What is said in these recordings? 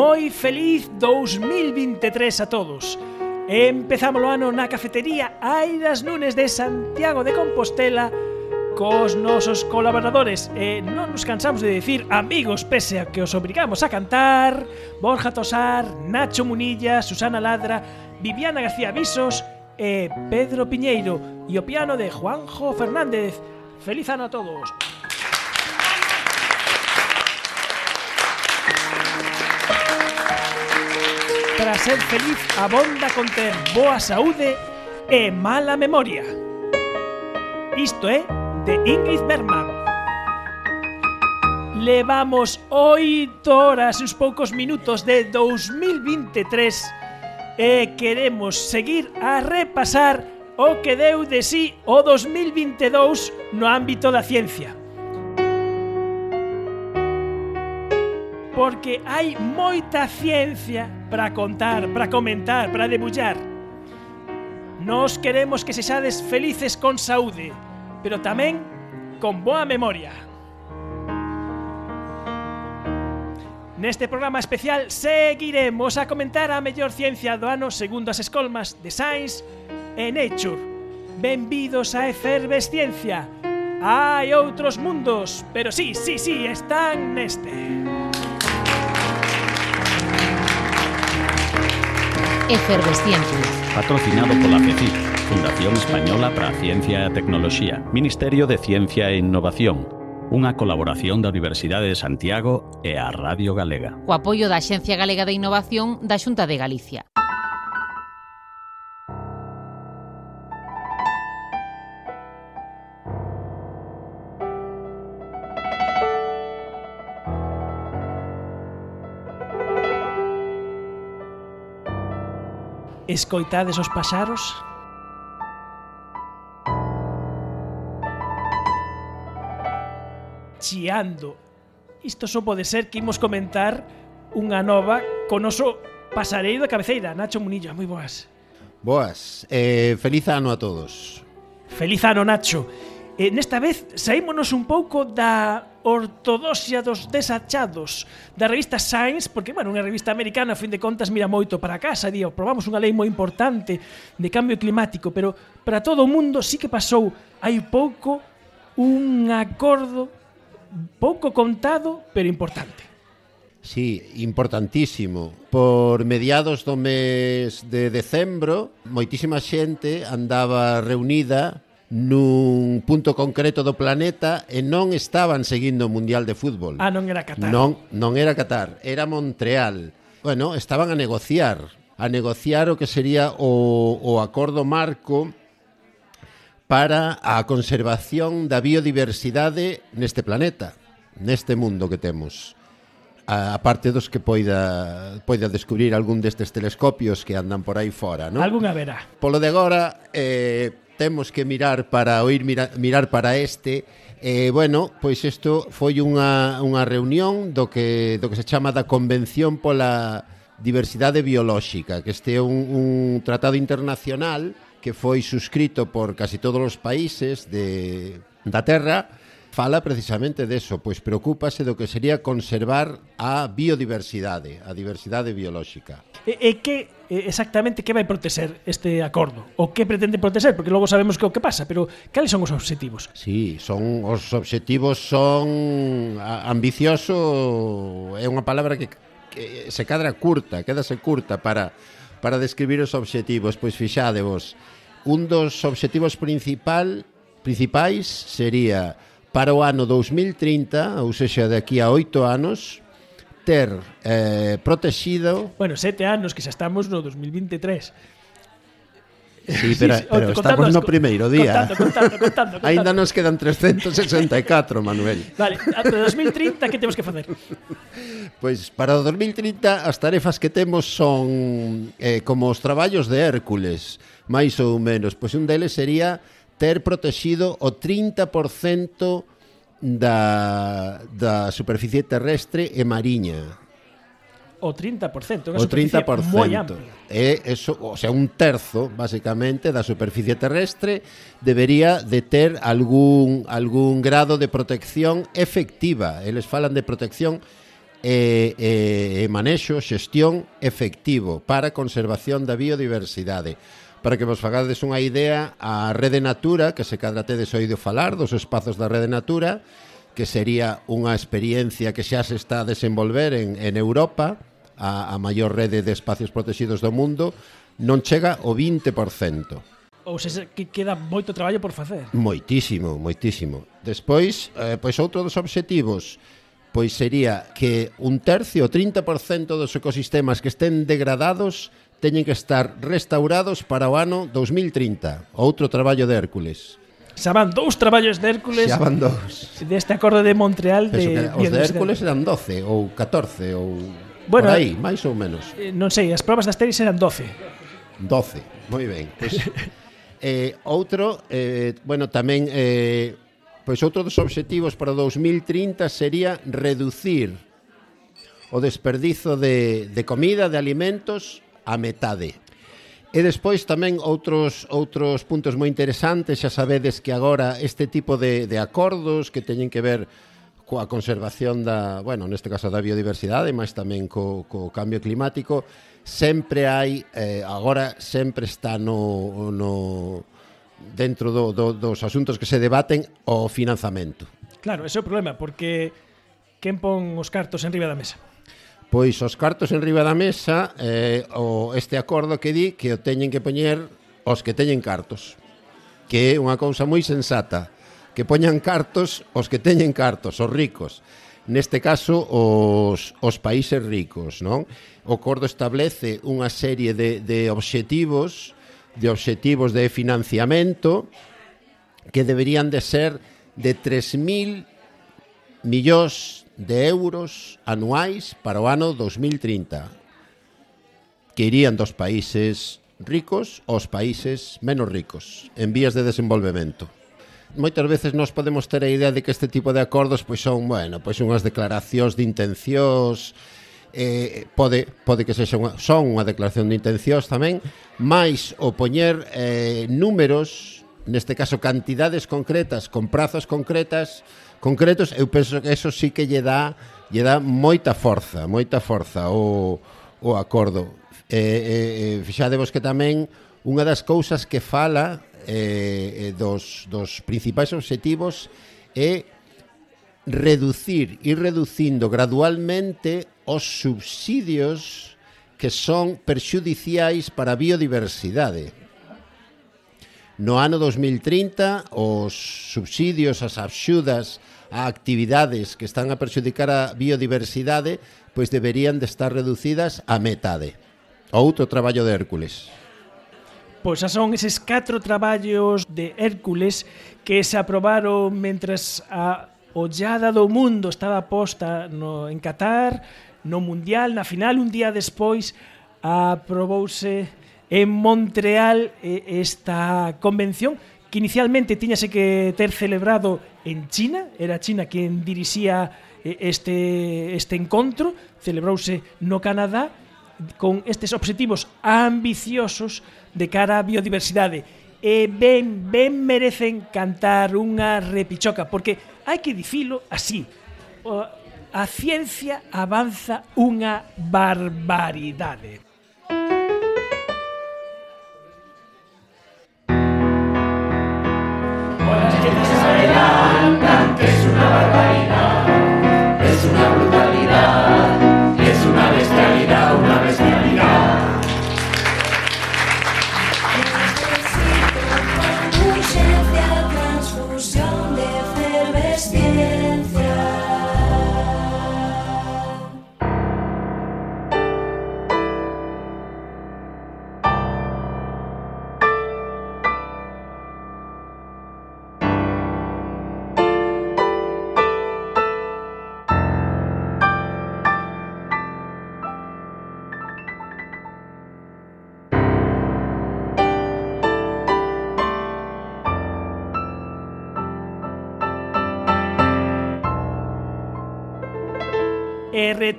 Moi feliz 2023 a todos. Empezamos o ano na cafetería Airas Nunes de Santiago de Compostela cos nosos colaboradores e non nos cansamos de dicir amigos pese a que os obrigamos a cantar Borja Tosar, Nacho Munilla, Susana Ladra, Viviana García Visos e Pedro Piñeiro e o piano de Juanjo Fernández. Feliz ano a todos. para ser feliz abonda con ter boa saúde e mala memoria. Isto é de Ingrid Bergman. Levamos oito horas e uns poucos minutos de 2023 e queremos seguir a repasar o que deu de sí o 2022 no ámbito da ciencia. Porque hai moita ciencia para contar, para comentar, para debullar. Nos queremos que sexades felices con saúde, pero tamén con boa memoria. Neste programa especial seguiremos a comentar a mellor ciencia do ano segundo as escolmas de Science e Nature. Benvidos a Efervesciencia. Hai outros mundos, pero sí, sí, sí, están neste. Efervesciencia. Patrocinado pola FECIC, Fundación Española para a Ciencia e a Tecnoloxía, Ministerio de Ciencia e Innovación, unha colaboración da Universidade de Santiago e a Radio Galega. O apoio da Axencia Galega de Innovación da Xunta de Galicia. Escoitades os paxaros? Chiando. Isto só pode ser que imos comentar unha nova con oso pasareiro da cabeceira, Nacho Munilla, moi boas. Boas, eh, feliz ano a todos. Feliz ano, Nacho eh, nesta vez saímonos un pouco da ortodoxia dos desachados da revista Science, porque, bueno, unha revista americana, a fin de contas, mira moito para casa, día, probamos unha lei moi importante de cambio climático, pero para todo o mundo sí que pasou hai pouco un acordo pouco contado, pero importante. Sí, importantísimo. Por mediados do mes de decembro, moitísima xente andaba reunida nun punto concreto do planeta e non estaban seguindo o Mundial de Fútbol. Ah, non era Qatar. Non, non era Qatar, era Montreal. Bueno, estaban a negociar, a negociar o que sería o, o acordo marco para a conservación da biodiversidade neste planeta, neste mundo que temos. A, a parte dos que poida poida descubrir algún destes telescopios que andan por aí fora, non? Algún vera. Polo de agora, eh, temos que mirar para oír mirar, mirar para este. Eh, bueno, pois isto foi unha, unha reunión do que, do que se chama da Convención pola Diversidade Biolóxica, que este é un, un tratado internacional que foi suscrito por casi todos os países de, da Terra fala precisamente deso, pois preocúpase do que sería conservar a biodiversidade, a diversidade biolóxica. E, e que exactamente que vai protexer este acordo? O que pretende protexer? Porque logo sabemos que o que pasa, pero cales son os obxectivos? Sí, son os obxectivos son ambicioso é unha palabra que, que se cadra curta, quedase curta para para describir os obxectivos, pois fixádevos. Un dos obxectivos principal principais sería para o ano 2030, ou seja, aquí a oito anos, ter eh, protegido... Bueno, sete anos que xa estamos no 2023. Sí, pero, sí, sí. pero estamos no primeiro día. Contando, contando, contando, contando. Ainda nos quedan 364, Manuel. Vale, para 2030 que temos que facer? Pois pues para o 2030 as tarefas que temos son eh, como os traballos de Hércules, máis ou menos. Pois pues un deles sería ter protegido o 30% da, da superficie terrestre e mariña. O 30%, o 30%. moi amplia. É eso, o sea, un terzo, basicamente, da superficie terrestre debería de ter algún, algún grado de protección efectiva. Eles falan de protección e, e, e manexo, xestión efectivo para a conservación da biodiversidade para que vos fagades unha idea a Rede Natura, que se cadra tedes oído falar dos espazos da Rede Natura, que sería unha experiencia que xa se está a desenvolver en, en Europa, a, a maior rede de espacios protegidos do mundo, non chega ao 20%. Ou se que queda moito traballo por facer. Moitísimo, moitísimo. Despois, eh, pois outro dos obxectivos pois sería que un tercio, 30% dos ecosistemas que estén degradados teñen que estar restaurados para o ano 2030. Outro traballo de Hércules. Xa van dous traballos de Hércules Xa van dous. Deste acordo de Montreal de... Que Os de Hércules eran 12 ou 14 ou... Bueno, por aí, máis ou menos. eh, Non sei, as probas das tenis eran 12 12, moi ben pois, eh, Outro, eh, bueno, tamén eh, Pois outro dos obxectivos para 2030 sería reducir o desperdizo de, de comida, de alimentos a metade. E despois tamén outros outros puntos moi interesantes, xa sabedes que agora este tipo de, de acordos que teñen que ver coa conservación da, bueno, neste caso da biodiversidade, mas tamén co, co cambio climático, sempre hai, eh, agora sempre está no, no dentro do, do, dos asuntos que se debaten o financiamento. Claro, ese é o problema, porque quen pon os cartos en riba da mesa? Pois os cartos en riba da mesa eh, o este acordo que di que o teñen que poñer os que teñen cartos que é unha cousa moi sensata que poñan cartos os que teñen cartos, os ricos neste caso os, os países ricos non? o acordo establece unha serie de, de obxectivos de obxectivos de financiamento que deberían de ser de 3.000 millóns de euros anuais para o ano 2030 que irían dos países ricos aos países menos ricos en vías de desenvolvemento. Moitas veces nos podemos ter a idea de que este tipo de acordos pois son, bueno, pois unhas declaracións de intencións eh, pode, pode que sexa unha, son unha declaración de intencións tamén, máis o poñer eh, números, neste caso cantidades concretas, con prazos concretas, concretos, eu penso que eso sí que lle dá lle dá moita forza, moita forza o, o acordo. Eh, eh, fixadevos que tamén unha das cousas que fala eh, dos, dos principais objetivos é reducir, ir reducindo gradualmente os subsidios que son perxudiciais para a biodiversidade. No ano 2030, os subsidios, as axudas, a actividades que están a perxudicar a biodiversidade, pois deberían de estar reducidas a metade. Outro traballo de Hércules. Pois xa son eses catro traballos de Hércules que se aprobaron mentras a ollada do mundo estaba posta no, en Qatar, no Mundial, na final un día despois aprobouse en Montreal eh, esta convención que inicialmente tiñase que ter celebrado en China, era China quen dirixía eh, este, este encontro, celebrouse no Canadá, con estes obxectivos ambiciosos de cara á biodiversidade. E ben, ben merecen cantar unha repichoca, porque hai que dicilo así. A ciencia avanza unha barbaridade.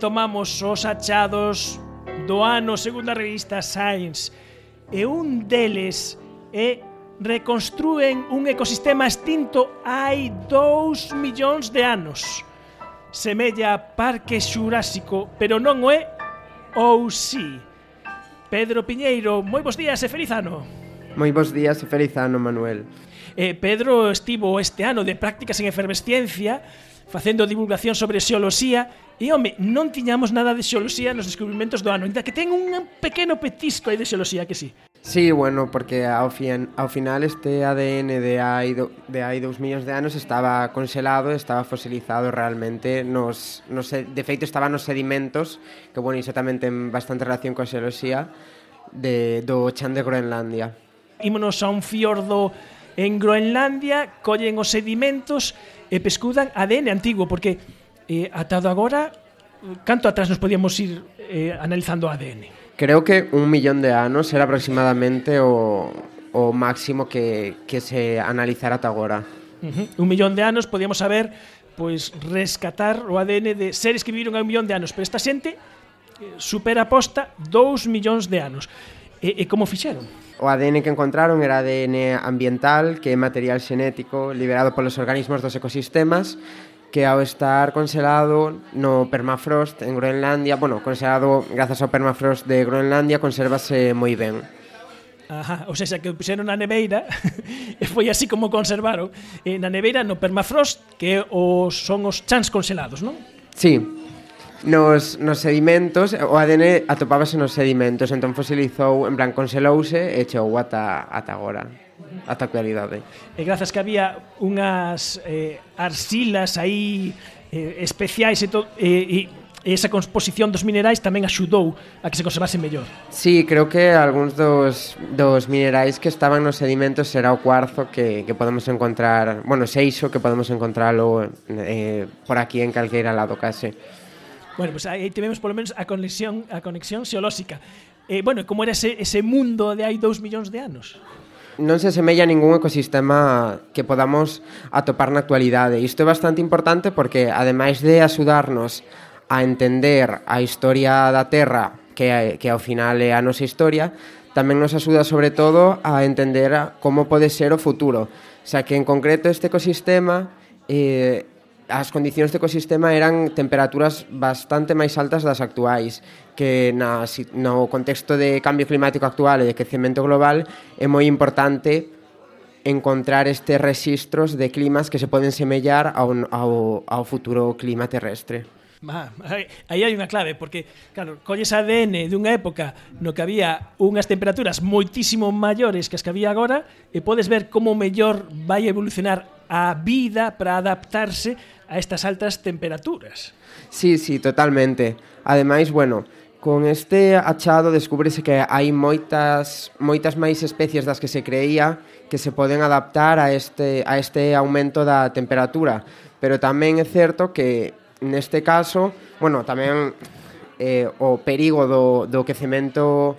tomamos os achados do ano segundo a revista Science e un deles é reconstruen un ecosistema extinto hai 2 millóns de anos. Semella parque xurásico, pero non o é ou si. Pedro Piñeiro, moi bons días e feliz ano. Moi bons días e feliz ano, Manuel. Eh, Pedro estivo este ano de prácticas en efervesciencia facendo divulgación sobre xeoloxía E, home, non tiñamos nada de xeoloxía nos descubrimentos do ano, ainda que ten un pequeno petisco aí de xeoloxía que sí. Sí, bueno, porque ao, fin, ao final este ADN de hai, do, de hai dous millóns de anos estaba congelado, estaba fosilizado realmente nos, nos, de feito estaba nos sedimentos que, bueno, iso tamén ten bastante relación coa xeoloxía de, do chan de Groenlandia. Ímonos a un fiordo en Groenlandia, collen os sedimentos e pescudan ADN antigo, porque eh, atado agora, canto atrás nos podíamos ir eh, analizando o ADN? Creo que un millón de anos era aproximadamente o, o máximo que, que se analizara ata agora. Uh -huh. Un millón de anos podíamos saber pois rescatar o ADN de seres que viviron hai un millón de anos, pero esta xente eh, supera a posta 2 millóns de anos. E, e como fixeron? O ADN que encontraron era ADN ambiental, que é material xenético liberado polos organismos dos ecosistemas, que ao estar congelado no permafrost en Groenlandia, bueno, congelado grazas ao permafrost de Groenlandia, consérvase moi ben. Ajá, ou seja, que o puxeron na neveira e foi así como conservaron eh, na neveira no permafrost que os, son os chans congelados, non? Sí, nos, nos sedimentos, o ADN atopábase nos sedimentos, entón fosilizou, en plan, congelouse e chegou ata, ata agora ata a actualidade. E grazas que había unhas eh, arsilas aí eh, especiais e, to, eh, e esa composición dos minerais tamén axudou a que se conservase mellor. Sí, creo que algúns dos, dos minerais que estaban nos sedimentos era o cuarzo que, que podemos encontrar, bueno, seixo que podemos encontralo eh, por aquí en calqueira lado case. Bueno, pues aí tivemos polo menos a conexión a conexión xeolóxica. Eh, bueno, como era ese, ese mundo de hai dous millóns de anos? non se semella a ningún ecosistema que podamos atopar na actualidade. Isto é bastante importante porque, ademais de axudarnos a entender a historia da Terra, que, que ao final é a nosa historia, tamén nos axuda sobre todo a entender como pode ser o futuro. O sea, que en concreto este ecosistema eh, as condicións do ecosistema eran temperaturas bastante máis altas das actuais que na, no contexto de cambio climático actual e de crecemento global é moi importante encontrar estes registros de climas que se poden semellar ao, ao, ao futuro clima terrestre. Ma, aí hai unha clave, porque, claro, colles ADN dunha época no que había unhas temperaturas moitísimo maiores que as que había agora e podes ver como mellor vai evolucionar a vida para adaptarse a estas altas temperaturas. Sí, sí, totalmente. Ademais, bueno, con este achado descúbrese que hai moitas moitas máis especies das que se creía que se poden adaptar a este a este aumento da temperatura, pero tamén é certo que neste caso, bueno, tamén eh, o perigo do, do quecemento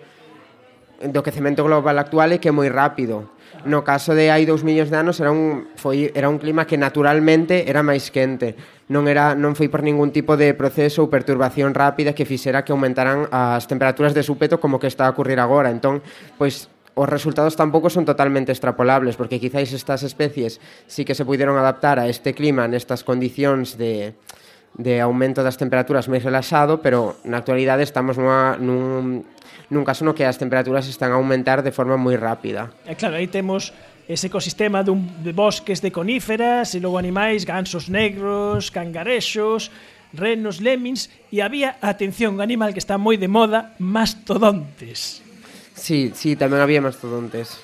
do quecemento global actual é que é moi rápido No caso de hai dous millóns de anos era un, foi, era un clima que naturalmente era máis quente. Non, era, non foi por ningún tipo de proceso ou perturbación rápida que fixera que aumentaran as temperaturas de súpeto como que está a ocurrir agora. Entón, pois os resultados tampouco son totalmente extrapolables, porque quizáis estas especies sí que se puderon adaptar a este clima nestas condicións de, de aumento das temperaturas máis relaxado, pero na actualidade estamos nunha, nun nun caso no que as temperaturas están a aumentar de forma moi rápida. E claro, aí temos ese ecosistema dun, de bosques de coníferas e logo animais, gansos negros, cangarexos, renos, lemmings e había, atención, un animal que está moi de moda, mastodontes. Sí, sí, tamén había mastodontes.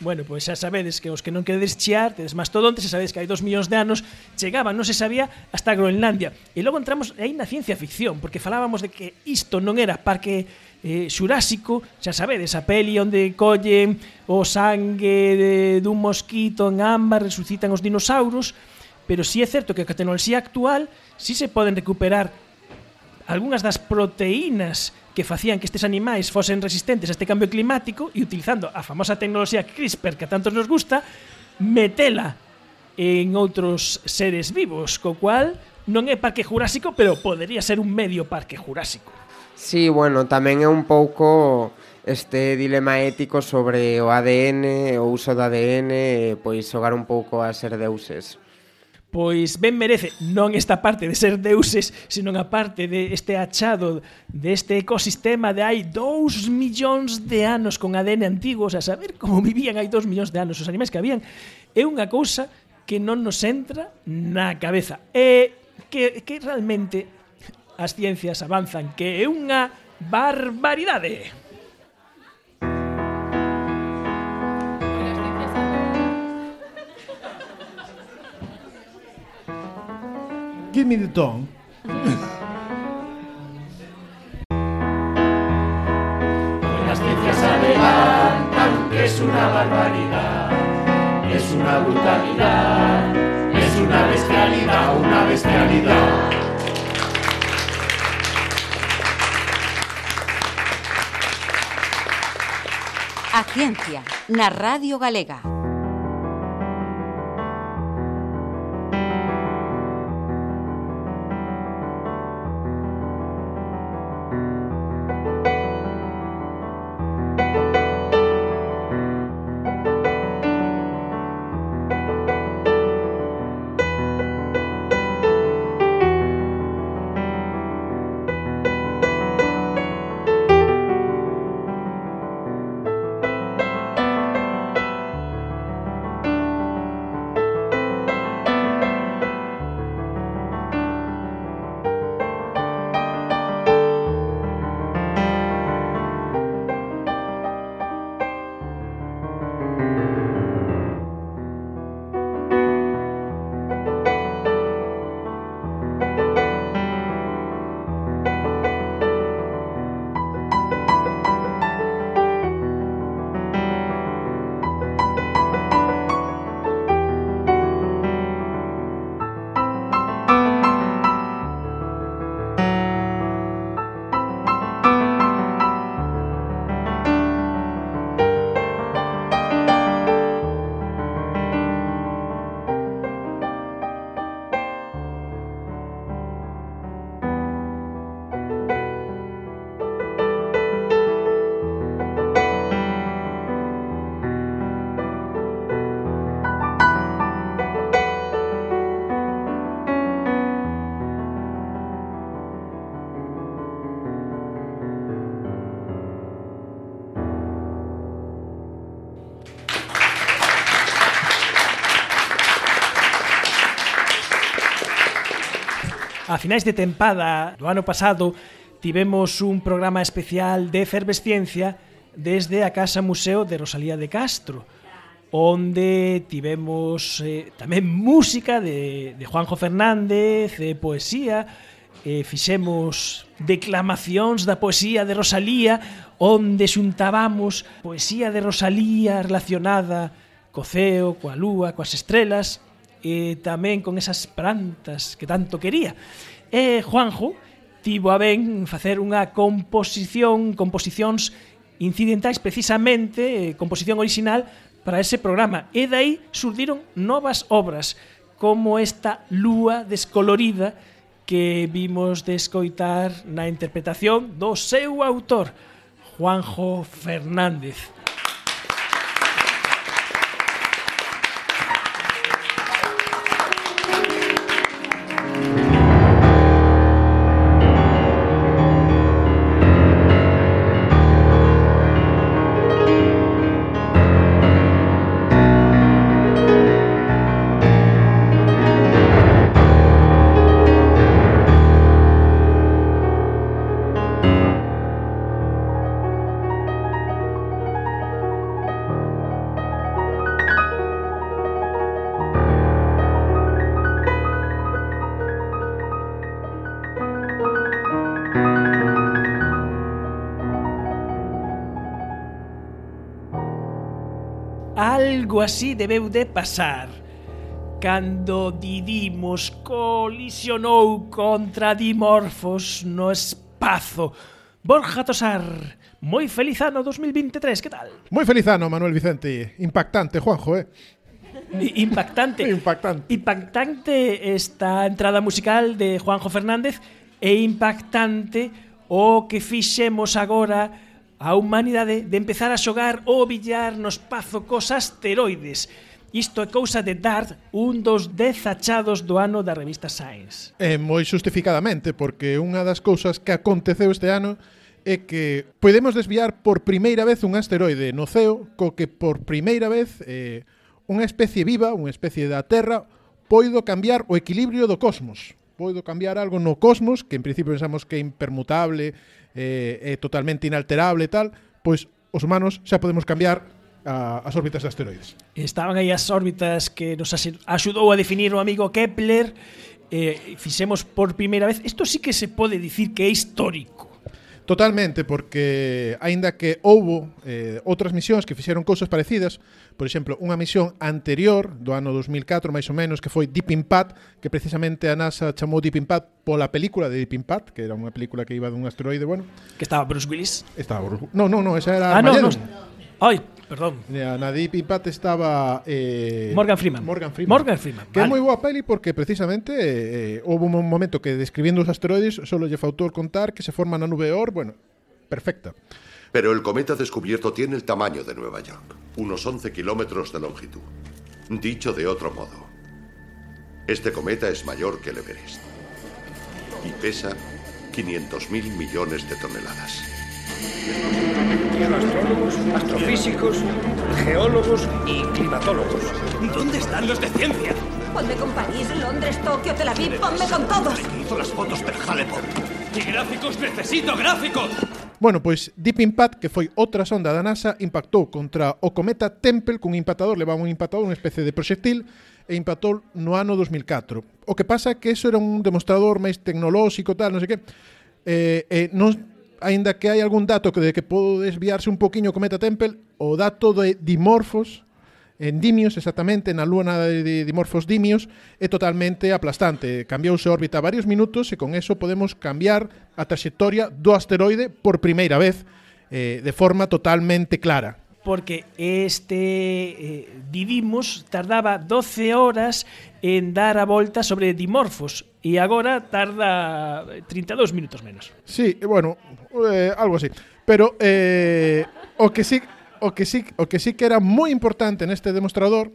Bueno, pois xa sabedes que os que non queredes chear, tedes mastodontes, xa sabedes que hai dos millóns de anos chegaban, non se sabía, hasta Groenlandia. E logo entramos aí na ciencia ficción, porque falábamos de que isto non era parque eh, xurásico, xa sabedes, a peli onde collen o sangue de, dun mosquito en ámbar, resucitan os dinosauros, pero sí é certo que a tecnoloxía actual sí se poden recuperar algunhas das proteínas que facían que estes animais fosen resistentes a este cambio climático e utilizando a famosa tecnoloxía CRISPR que a tantos nos gusta, metela en outros seres vivos, co cual non é parque jurásico, pero podería ser un medio parque jurásico. Sí, bueno, tamén é un pouco este dilema ético sobre o ADN, o uso do ADN, pois xogar un pouco a ser deuses pois ben merece non esta parte de ser deuses, senón a parte de este achado deste de ecosistema de hai 2 millóns de anos con ADN antigo, o sea, saber como vivían hai 2 millóns de anos os animais que habían é unha cousa que non nos entra na cabeza. E que, que realmente as ciencias avanzan, que é unha barbaridade. Give me the tongue. Las ciencias adelantan que es una barbaridad, es una brutalidad, es una bestialidad, una bestialidad. A ciencia na Radio Galega. a finais de tempada do ano pasado tivemos un programa especial de efervesciencia desde a Casa Museo de Rosalía de Castro onde tivemos eh, tamén música de, de Juanjo Fernández, de poesía, eh, fixemos declamacións da poesía de Rosalía onde xuntábamos poesía de Rosalía relacionada co ceo, coa lúa, coas estrelas e tamén con esas plantas que tanto quería. E Juanjo tivo a ben facer unha composición, composicións incidentais precisamente, eh, composición original para ese programa. E dai surdiron novas obras, como esta lúa descolorida que vimos de escoitar na interpretación do seu autor, Juanjo Fernández. algo así debeu de pasar. Cando Didimos colisionou contra Dimorfos no espazo. Borja Tosar, moi feliz ano 2023, que tal? Moi feliz ano, Manuel Vicente. Impactante, Juanjo, eh? Impactante. impactante. Impactante esta entrada musical de Juanjo Fernández e impactante o que fixemos agora a humanidade de empezar a xogar o billar no espazo cos asteroides. Isto é cousa de Dart, un dos dez achados do ano da revista Science. É moi justificadamente, porque unha das cousas que aconteceu este ano é que podemos desviar por primeira vez un asteroide no ceo co que por primeira vez eh, unha especie viva, unha especie da Terra, poido cambiar o equilibrio do cosmos. Poido cambiar algo no cosmos, que en principio pensamos que é impermutable, eh, é totalmente inalterable e tal, pois os humanos xa podemos cambiar a, as órbitas de asteroides. Estaban aí as órbitas que nos axudou a definir o amigo Kepler, eh, fixemos por primeira vez, isto sí que se pode dicir que é histórico, Totalmente, porque aínda que houbo eh, outras misións que fixeron cousas parecidas, por exemplo, unha misión anterior do ano 2004, máis ou menos, que foi Deep Impact, que precisamente a NASA chamou Deep Impact pola película de Deep Impact, que era unha película que iba dun asteroide, bueno. Que estaba Bruce Willis? Estaba Bruce... No, no, no, esa era ah, Magellan. No, no. Ay, perdón. Na, na Deep Impact estaba eh, Morgan Freeman. Morgan Freeman. Morgan Freeman, Que vale. moi boa peli porque precisamente eh, houve un momento que describindo os asteroides solo lle faltou contar que se forma na nube de Oort, bueno, perfecta. Pero el cometa descubierto tiene el tamaño de Nueva York, unos 11 kilómetros de longitud. Dicho de otro modo, este cometa es mayor que el Everest y pesa 500 mil millones de toneladas. astrólogos, astrofísicos, geólogos y climatólogos. ¿Dónde están los de ciencia? Ponme con París, Londres, Tokio, Tel Aviv, ponme con todos. Me hizo las fotos per Haleport. Y gráficos, necesito gráficos. Bueno, pois Deep Impact, que foi outra sonda da NASA, impactou contra o cometa Tempel cun impactador, levaba un impactador, unha especie de proxectil, e impactou no ano 2004. O que pasa é que eso era un demostrador máis tecnolóxico, tal, non sei que, eh, eh, non aínda que hai algún dato que de que podo desviarse un poquinho cometa Temple, o dato de dimorfos en dimios exactamente, na luna de dimorfos dimios, é totalmente aplastante. Cambiouse a órbita varios minutos e con eso podemos cambiar a trayectoria do asteroide por primeira vez eh, de forma totalmente clara porque este eh, Didimos tardaba 12 horas en dar a volta sobre Dimorphos e agora tarda 32 minutos menos. Sí, bueno, eh, algo así. Pero eh, o que sí o que sí o que sí que era moi importante neste demostrador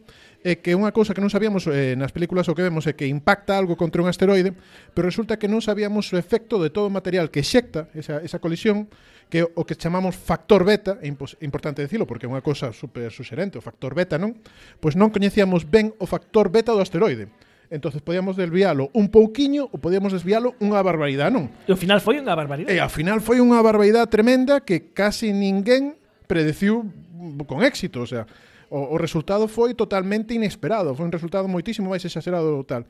é que unha cousa que non sabíamos eh, nas películas o que vemos é que impacta algo contra un asteroide, pero resulta que non sabíamos o efecto de todo o material que xecta esa, esa colisión, que o que chamamos factor beta, é importante decirlo porque é unha cousa super suxerente, o factor beta, non? Pois non coñecíamos ben o factor beta do asteroide entonces podíamos desvialo un pouquiño ou podíamos desvialo unha barbaridade, non? E ao final foi unha barbaridade. E ao final foi unha barbaridade tremenda que casi ninguén predeciu con éxito, o sea, o, o resultado foi totalmente inesperado, foi un resultado moitísimo máis exagerado tal.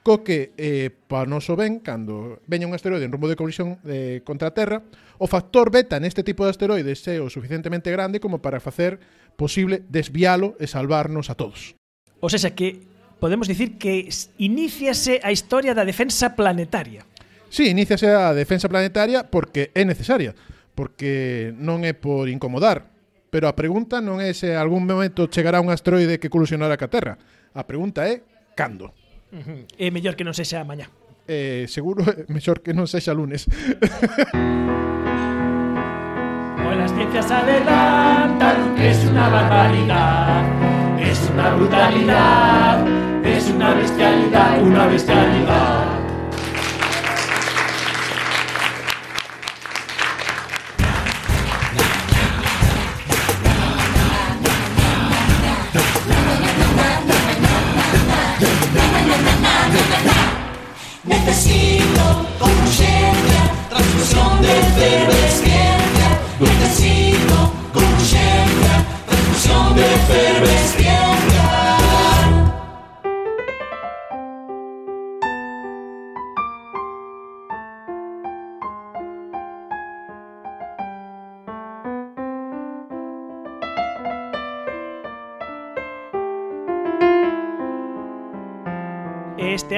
Co que, eh, para noso ben, cando veña un asteroide en rumbo de colisión eh, contra a Terra, o factor beta neste tipo de asteroides é o suficientemente grande como para facer posible desviálo e salvarnos a todos. O sea, que podemos dicir que iníciase a historia da defensa planetaria. Sí, iníciase a defensa planetaria porque é necesaria, porque non é por incomodar, pero a pregunta non é se algún momento chegará un asteroide que colisionará ca Terra. A pregunta é cando. Uh -huh. É mellor que non sexa mañá. Eh, seguro é mellor que non sexa lunes. Hoy las ciencias adelantan que es una barbaridad, es una brutalidad una bestialidad, una bestialidad. Necesito con urgencia transfusión de efervescencia. Necesito con urgencia transfusión de efervescencia.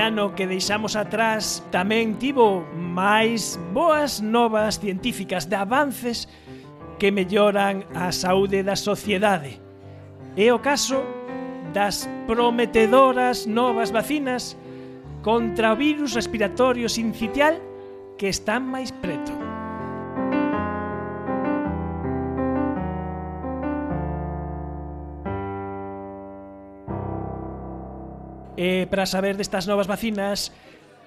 ano que deixamos atrás tamén tivo máis boas novas científicas de avances que melloran a saúde da sociedade. É o caso das prometedoras novas vacinas contra o virus respiratorio sincitial que están máis preto. E para saber destas novas vacinas,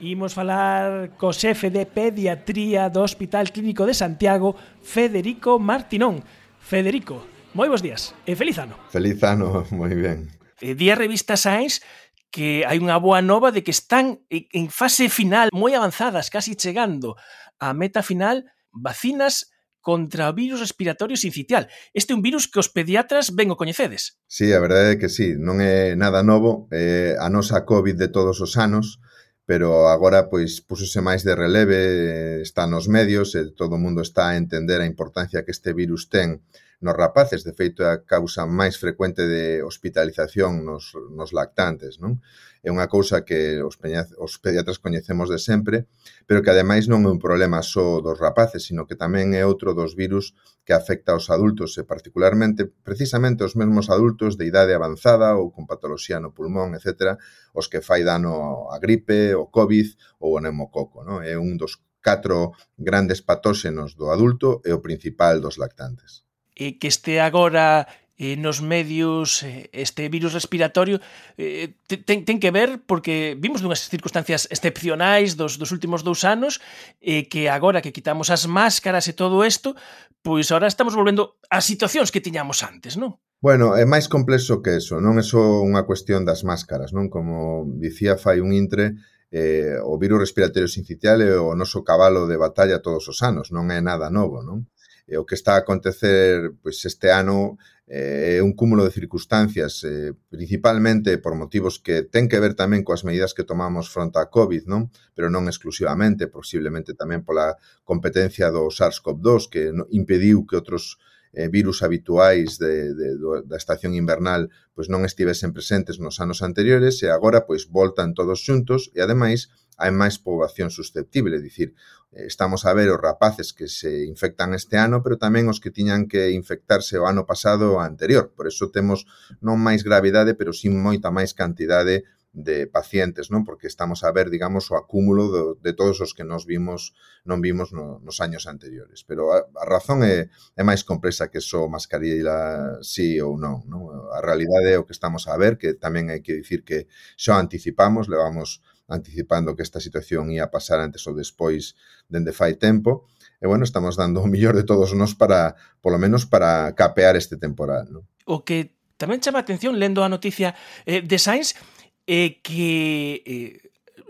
imos falar co xefe de pediatría do Hospital Clínico de Santiago, Federico Martinón. Federico, moi bons días e feliz ano. Feliz ano, moi ben. Eh, día revista Sainz que hai unha boa nova de que están en fase final, moi avanzadas, casi chegando á meta final, vacinas contra o virus respiratorio sincitial. Este é un virus que os pediatras ben o coñecedes. Sí, a verdade é que sí, non é nada novo, é a nosa COVID de todos os anos, pero agora pois púsose máis de releve, está nos medios e todo o mundo está a entender a importancia que este virus ten nos rapaces, de feito é a causa máis frecuente de hospitalización nos, nos lactantes, non? é unha cousa que os, os pediatras coñecemos de sempre, pero que ademais non é un problema só dos rapaces, sino que tamén é outro dos virus que afecta aos adultos e particularmente precisamente os mesmos adultos de idade avanzada ou con patoloxía no pulmón, etc., os que fai dano a gripe, o COVID ou o neumococo. Non? É un dos catro grandes patóxenos do adulto e o principal dos lactantes. E que este agora eh, nos medios eh, este virus respiratorio eh, ten, ten que ver porque vimos dunhas circunstancias excepcionais dos, dos últimos dous anos eh, que agora que quitamos as máscaras e todo isto, pois agora estamos volvendo ás situacións que tiñamos antes, non? Bueno, é máis complexo que eso, non é só unha cuestión das máscaras, non? Como dicía fai un intre, eh, o virus respiratorio sincitial é o noso cabalo de batalla todos os anos, non é nada novo, non? E o que está a acontecer pois, este ano é un cúmulo de circunstancias, eh, principalmente por motivos que ten que ver tamén coas medidas que tomamos fronte a COVID, non? pero non exclusivamente, posiblemente tamén pola competencia do SARS-CoV-2, que impediu que outros eh, virus habituais de, de, de, da estación invernal pois non estivesen presentes nos anos anteriores e agora pois voltan todos xuntos e ademais hai máis poboación susceptible, dicir, eh, estamos a ver os rapaces que se infectan este ano, pero tamén os que tiñan que infectarse o ano pasado ou anterior. Por eso temos non máis gravidade, pero sí moita máis cantidade de pacientes, non? Porque estamos a ver, digamos, o acúmulo do, de todos os que nos vimos non vimos no, nos años anteriores. Pero a, a razón é, é máis complexa que só mascarilla sí ou non, non? A realidade é o que estamos a ver, que tamén hai que dicir que xa anticipamos, levamos anticipando que esta situación ia pasar antes ou despois dende fai tempo, e bueno, estamos dando o millor de todos nós para, polo menos, para capear este temporal. ¿no? O que tamén chama a atención, lendo a noticia eh, de Sainz, é eh, que eh,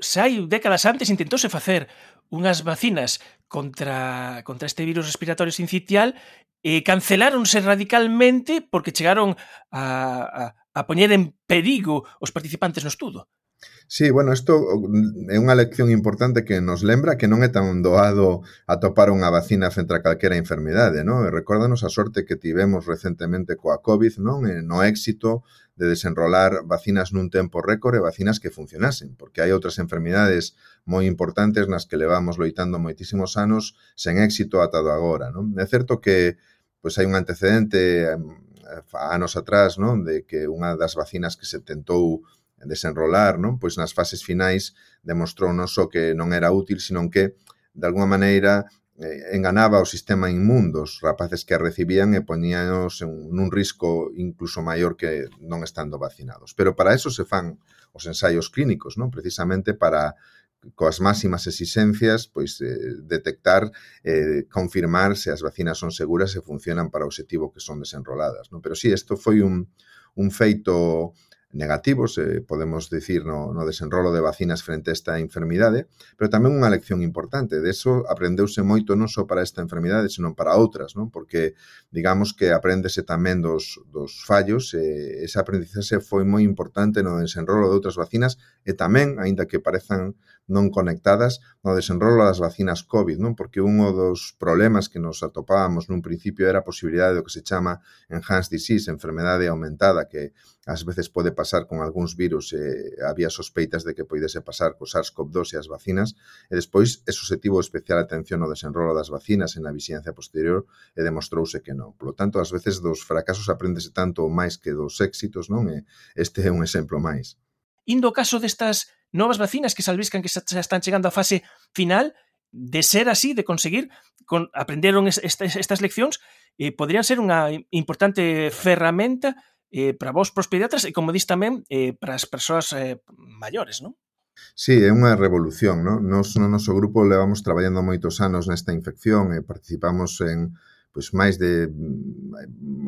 sai décadas antes intentouse facer unhas vacinas contra, contra este virus respiratorio sincitial eh, canceláronse radicalmente porque chegaron a, a, a poñer en perigo os participantes no estudo. Sí, bueno, isto mm, é unha lección importante que nos lembra que non é tan doado atopar unha vacina frente a calquera enfermidade, non? E recórdanos a sorte que tivemos recentemente coa COVID, non? E no éxito de desenrolar vacinas nun tempo récord e vacinas que funcionasen, porque hai outras enfermidades moi importantes nas que levamos loitando moitísimos anos sen éxito atado agora, non? É certo que pois hai un antecedente anos atrás, non, de que unha das vacinas que se tentou desenrolar, non? Pois nas fases finais demostrou non só que non era útil, sino que de alguma maneira eh, enganaba o sistema inmundos, rapaces que a recibían e poñíanos en un risco incluso maior que non estando vacinados. Pero para eso se fan os ensaios clínicos, non? Precisamente para coas máximas exixencias, pois eh, detectar, eh, confirmar se as vacinas son seguras e funcionan para o obxectivo que son desenroladas, non? Pero si, sí, isto foi un un feito negativos, eh, podemos dicir no, no desenrolo de vacinas frente a esta enfermidade, pero tamén unha lección importante. De eso aprendeuse moito non só para esta enfermidade, senón para outras, non? porque digamos que apréndese tamén dos, dos fallos, eh, esa aprendizaxe foi moi importante no desenrolo de outras vacinas e tamén, aínda que parezan non conectadas no desenrolo das vacinas COVID, non? Porque un dos problemas que nos atopábamos nun principio era a posibilidade do que se chama enhanced disease, enfermedade aumentada, que ás veces pode pasar con algúns virus e había sospeitas de que poidese pasar co SARS-CoV-2 e as vacinas, e despois é suscetivo especial atención ao desenrolo das vacinas en a vixencia posterior e demostrouse que non. Por lo tanto, ás veces dos fracasos aprendese tanto máis que dos éxitos, non? E este é un exemplo máis indo o caso destas novas vacinas que salviscan que xa están chegando á fase final, de ser así, de conseguir, con, aprenderon estas, estas leccións, eh, poderían ser unha importante ferramenta eh, para vos, para os pediatras, e como dis tamén, eh, para as persoas eh, maiores, non? Sí, é unha revolución, non? Nos no noso grupo levamos traballando moitos anos nesta infección e participamos en pois máis de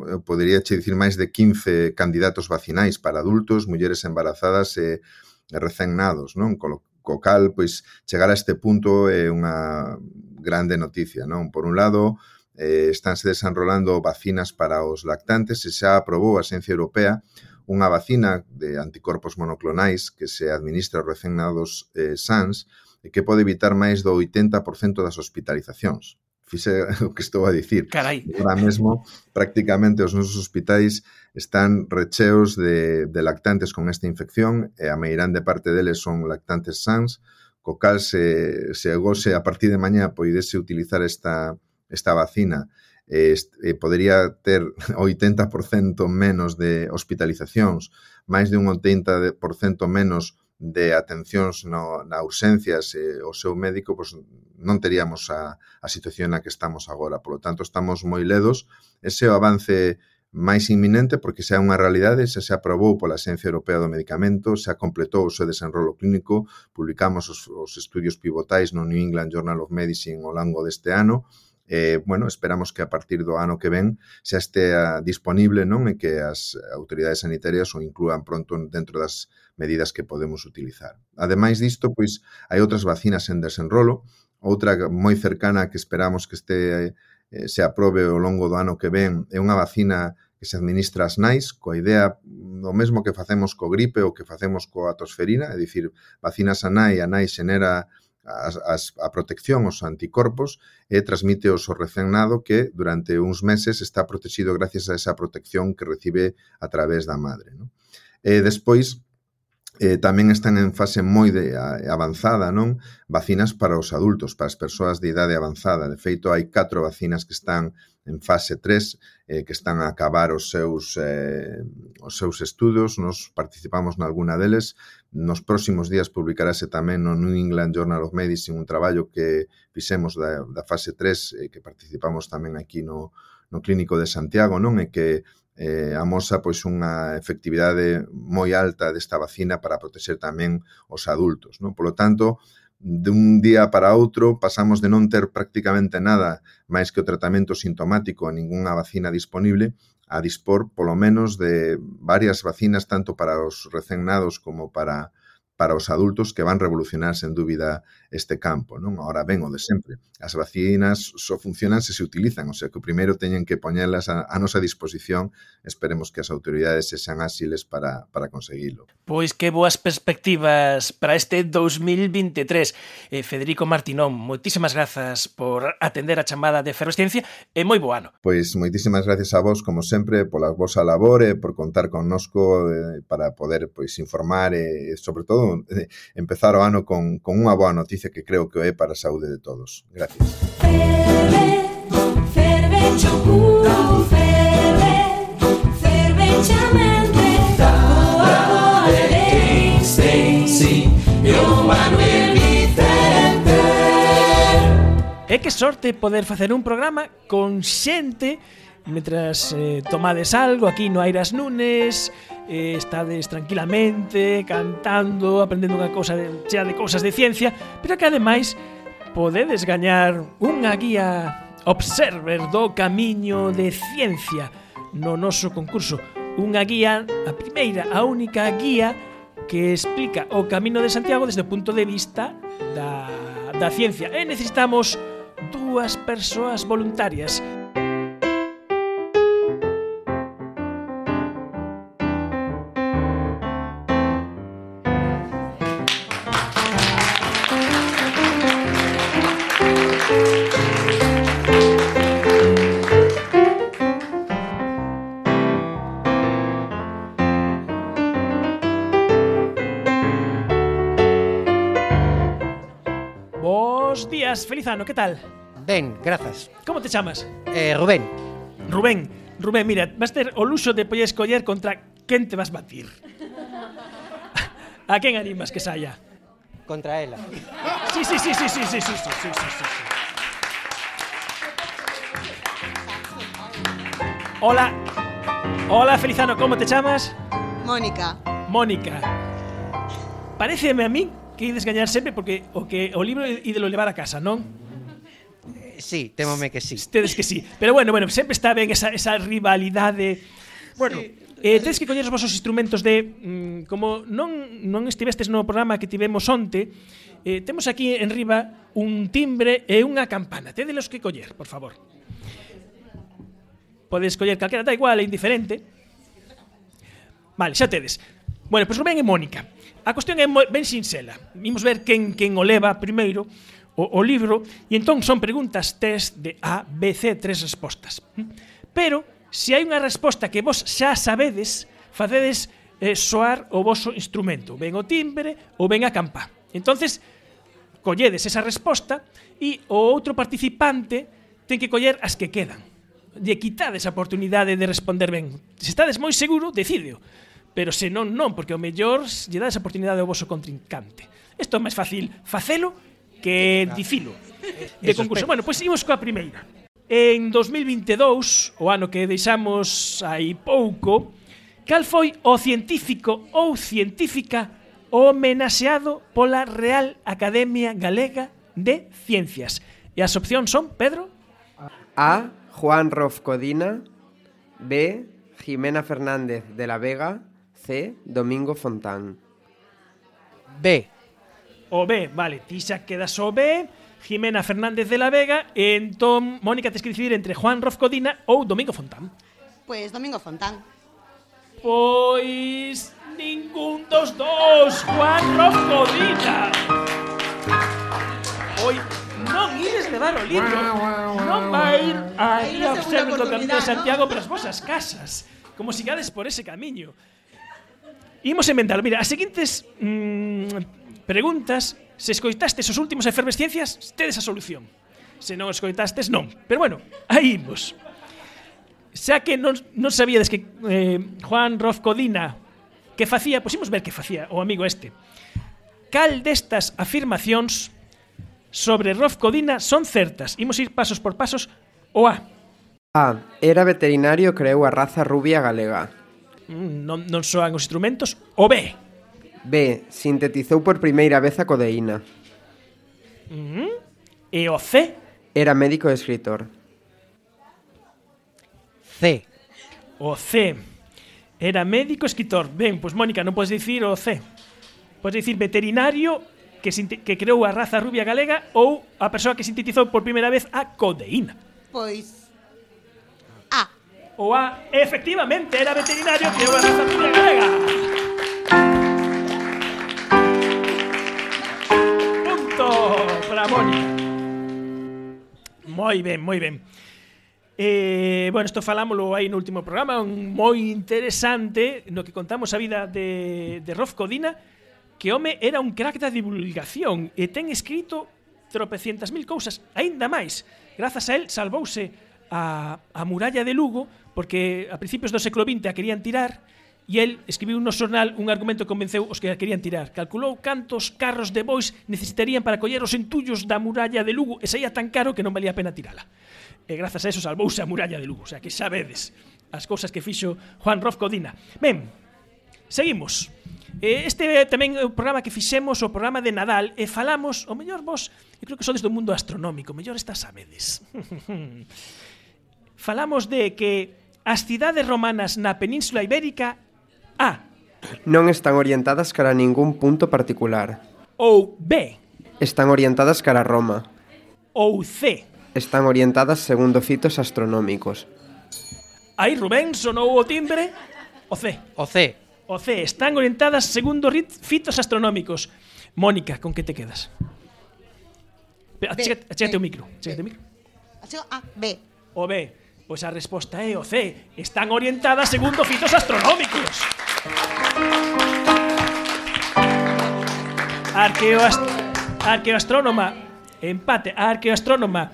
eu podería che dicir máis de 15 candidatos vacinais para adultos, mulleres embarazadas e, e recén nados, non? Co, co cal, pois chegar a este punto é unha grande noticia, non? Por un lado, eh, estánse desenrolando vacinas para os lactantes e xa aprobou a Xencia Europea unha vacina de anticorpos monoclonais que se administra aos recén nados eh, sans e que pode evitar máis do 80% das hospitalizacións fixe o que estou a dicir. Carai. Ahora mesmo, prácticamente os nosos hospitais están recheos de, de lactantes con esta infección e a meirande parte deles son lactantes sans, co cal se, se gose a partir de mañá poidese utilizar esta, esta vacina eh, eh, podería ter 80% menos de hospitalizacións, máis de un 80% menos de atencións no, na urxencias e o seu médico, pois non teríamos a, a situación na que estamos agora. Por lo tanto, estamos moi ledos. Ese é o avance máis inminente porque xa é unha realidade, xa se aprobou pola Xencia Europea do Medicamento, xa completou o seu desenrolo clínico, publicamos os, os estudios pivotais no New England Journal of Medicine ao longo deste ano, eh, bueno, esperamos que a partir do ano que ven xa estea ah, disponible non e que as autoridades sanitarias o inclúan pronto dentro das medidas que podemos utilizar. Ademais disto, pois hai outras vacinas en desenrolo, outra moi cercana que esperamos que este eh, se aprobe ao longo do ano que ven é unha vacina que se administra as nais, coa idea mm, do mesmo que facemos co gripe ou que facemos coa tosferina, é dicir, vacinas a nai, a nai xenera as, as, a protección os anticorpos e transmite aos recén nado que durante uns meses está protegido gracias a esa protección que recibe a través da madre. Non? E despois, eh, tamén están en fase moi de, a, avanzada, non? Vacinas para os adultos, para as persoas de idade avanzada. De feito, hai catro vacinas que están en fase 3 eh, que están a acabar os seus, eh, os seus estudos. Nos participamos nalguna deles. Nos próximos días publicarase tamén no New England Journal of Medicine un traballo que fixemos da, da fase 3 eh, que participamos tamén aquí no, no Clínico de Santiago, non? E que eh, amosa pois unha efectividade moi alta desta vacina para protexer tamén os adultos, non? Por lo tanto, de un día para outro pasamos de non ter prácticamente nada máis que o tratamento sintomático e ningunha vacina disponible a dispor polo menos de varias vacinas tanto para os recén nados como para para os adultos que van revolucionar sen dúbida este campo, non? Ahora ben o de sempre. As vacinas só funcionan se se utilizan, o sea, que o primeiro teñen que poñelas a, a nosa disposición, esperemos que as autoridades se sean áxiles para, para conseguilo. Pois que boas perspectivas para este 2023. Eh, Federico Martinón, moitísimas grazas por atender a chamada de Ferrosciencia e moi bo ano. Pois moitísimas gracias a vos, como sempre, pola vosa labor e por contar connosco eh, para poder pois informar e, sobre todo ano, empezar o ano con, con unha boa noticia que creo que é para a saúde de todos. Gracias. Ferve, ferve, chocuro, ferve, ferve, chamante, boa, boa, e o Manuel Vicente. E que sorte poder facer un programa con xente Mentras eh, tomades algo aquí no Airas Nunes eh, Estades tranquilamente Cantando, aprendendo unha cousa de, Chea de cousas de ciencia Pero que ademais podedes gañar Unha guía Observer do camiño de ciencia No noso concurso Unha guía, a primeira, a única guía que explica o Camino de Santiago desde o punto de vista da, da ciencia. E necesitamos dúas persoas voluntarias. feliz ano, que tal? Ben, grazas. Como te chamas? Eh, Rubén. Rubén, Rubén, mira, vas ter o luxo de poder escoller contra quen te vas batir. A quen animas que saia? Contra ela. Sí, sí, sí, sí, sí, sí, sí, sí, sí, sí, sí. Hola. Hola, Felizano, como te chamas? Mónica. Mónica. Pareceme a mí que ides gañar sempre porque o que o libro ídelo levar a casa, non? Sí, temome que sí. Tedes que sí. Pero bueno, bueno, sempre está ben esa, esa rivalidade. Bueno, sí. Eh, tedes que coñer os vosos instrumentos de mm, como non non estivestes no programa que tivemos onte, eh, temos aquí en riba un timbre e unha campana. Tedelos que coller, por favor. Podes coller calquera, da igual, é indiferente. Vale, xa tedes. Bueno, pois pues Rubén e Mónica. A cuestión é ben sinxela. Vimos ver quen, quen o leva primeiro o, o libro e entón son preguntas test de A, B, C, tres respostas. Pero se hai unha resposta que vos xa sabedes, facedes eh, soar o voso instrumento, ben o timbre ou ben a campa. Entonces, colledes esa resposta e o outro participante ten que coller as que quedan lle quitades a oportunidade de responder ben. Se estades moi seguro, decídeo. Pero se non, non, porque o mellor lle dades esa oportunidade ao voso contrincante. Isto é máis fácil facelo que dicilo. De concurso. Bueno, pois seguimos coa primeira. En 2022, o ano que deixamos aí pouco, cal foi o científico ou científica homenaxeado pola Real Academia Galega de Ciencias? E as opcións son, Pedro? A. Juan Rofcodina B. Jimena Fernández de la Vega C. Domingo Fontán. B. O B, vale, ti xa quedas o B, Jimena Fernández de la Vega, e entón, Mónica, tes que decidir entre Juan Rof Codina ou Domingo Fontán. Pues Domingo Fontán. Pois ningún dos dos, Juan Rof Codina. Oi, non ides levar o libro, ir aí Hai unha ao segunda Observatorio do Camino de oportunidade, Santiago para as vosas casas, como sigades por ese camiño. Imos emendalo. Mira, as seguintes mm, preguntas, se escoitastes os últimos efervesciencias, tedes a solución. Se non escoitastes, non. Pero bueno, aí imos. Xa que non, non sabíades que eh, Juan Rof Codina que facía, pois imos ver que facía o amigo este. Cal destas afirmacións sobre Rof Codina son certas? Imos ir pasos por pasos o A. A. Era veterinario creou a raza rubia galega non, non soan os instrumentos, o B. B. Sintetizou por primeira vez a codeína. Mm -hmm. E o C. Era médico e escritor. C. O C. Era médico e escritor. Ben, pois Mónica, non podes dicir o C. Podes dicir veterinario que, que creou a raza rubia galega ou a persoa que sintetizou por primeira vez a codeína. Pois o A, efectivamente era veterinario que era unha raza propia galega. Punto para Mónica. Moi ben, moi ben. Eh, bueno, isto falámoslo aí no último programa, un moi interesante no que contamos a vida de, de Rolf Codina, que home era un crack da divulgación e ten escrito tropecientas mil cousas, aínda máis. Grazas a él salvouse a, a muralla de Lugo porque a principios do século XX a querían tirar e el escribiu no xornal un argumento que convenceu os que a querían tirar. Calculou cantos carros de bois necesitarían para coller os entullos da muralla de Lugo e saía tan caro que non valía a pena tirala. E grazas a eso salvouse a muralla de Lugo, o sea que xa vedes as cousas que fixo Juan Rof Codina. Ben, seguimos. Este tamén é o programa que fixemos, o programa de Nadal, e falamos, o mellor vos, eu creo que sodes do mundo astronómico, mellor estas sabedes. falamos de que as cidades romanas na península ibérica A. Non están orientadas cara a ningún punto particular. Ou B. Están orientadas cara a Roma. Ou C. Están orientadas segundo fitos astronómicos. Aí Rubén sonou o timbre. O C. O C. O C. Están orientadas segundo fitos astronómicos. Mónica, con que te quedas? Achégate o micro. Achégate o micro. Achego a B. O B. Pois a resposta é o C. Están orientadas segundo fitos astronómicos. Arqueoast arqueoastrónoma empate. A arqueoastrónoma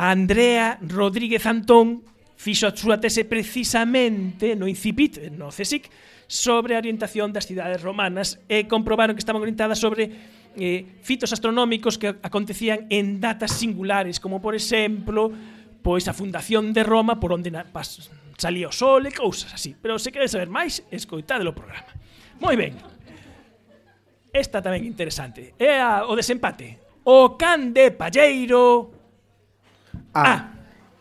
Andrea Rodríguez Antón fixo a súa tese precisamente no incipit, no CSIC, sobre a orientación das cidades romanas e comprobaron que estaban orientadas sobre eh, fitos astronómicos que acontecían en datas singulares, como por exemplo pois a fundación de Roma por onde pas, salía o sol e cousas así. Pero se queres saber máis, escoitade o programa. Moi ben. Esta tamén interesante. É a, o desempate. O can de palleiro... A. a.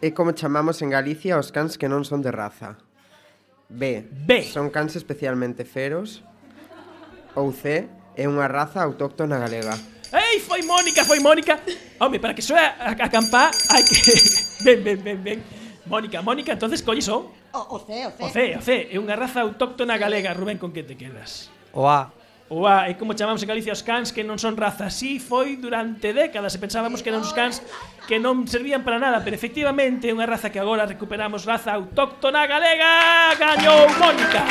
É como chamamos en Galicia os cans que non son de raza. B. B. Son cans especialmente feros. Ou C. É unha raza autóctona galega. Ei, foi Mónica, foi Mónica. Home, para que soa acampar, hai que ben, ben, ben, ben. Mónica, Mónica, entonces colles o? O, o C, o C. O C, o C. É unha raza autóctona galega, Rubén, con que te quedas? O A. O A, é como chamamos en Galicia os cans que non son raza. Si foi durante décadas e pensábamos que eran os cans que non servían para nada, pero efectivamente é unha raza que agora recuperamos raza autóctona galega. Gañou Mónica.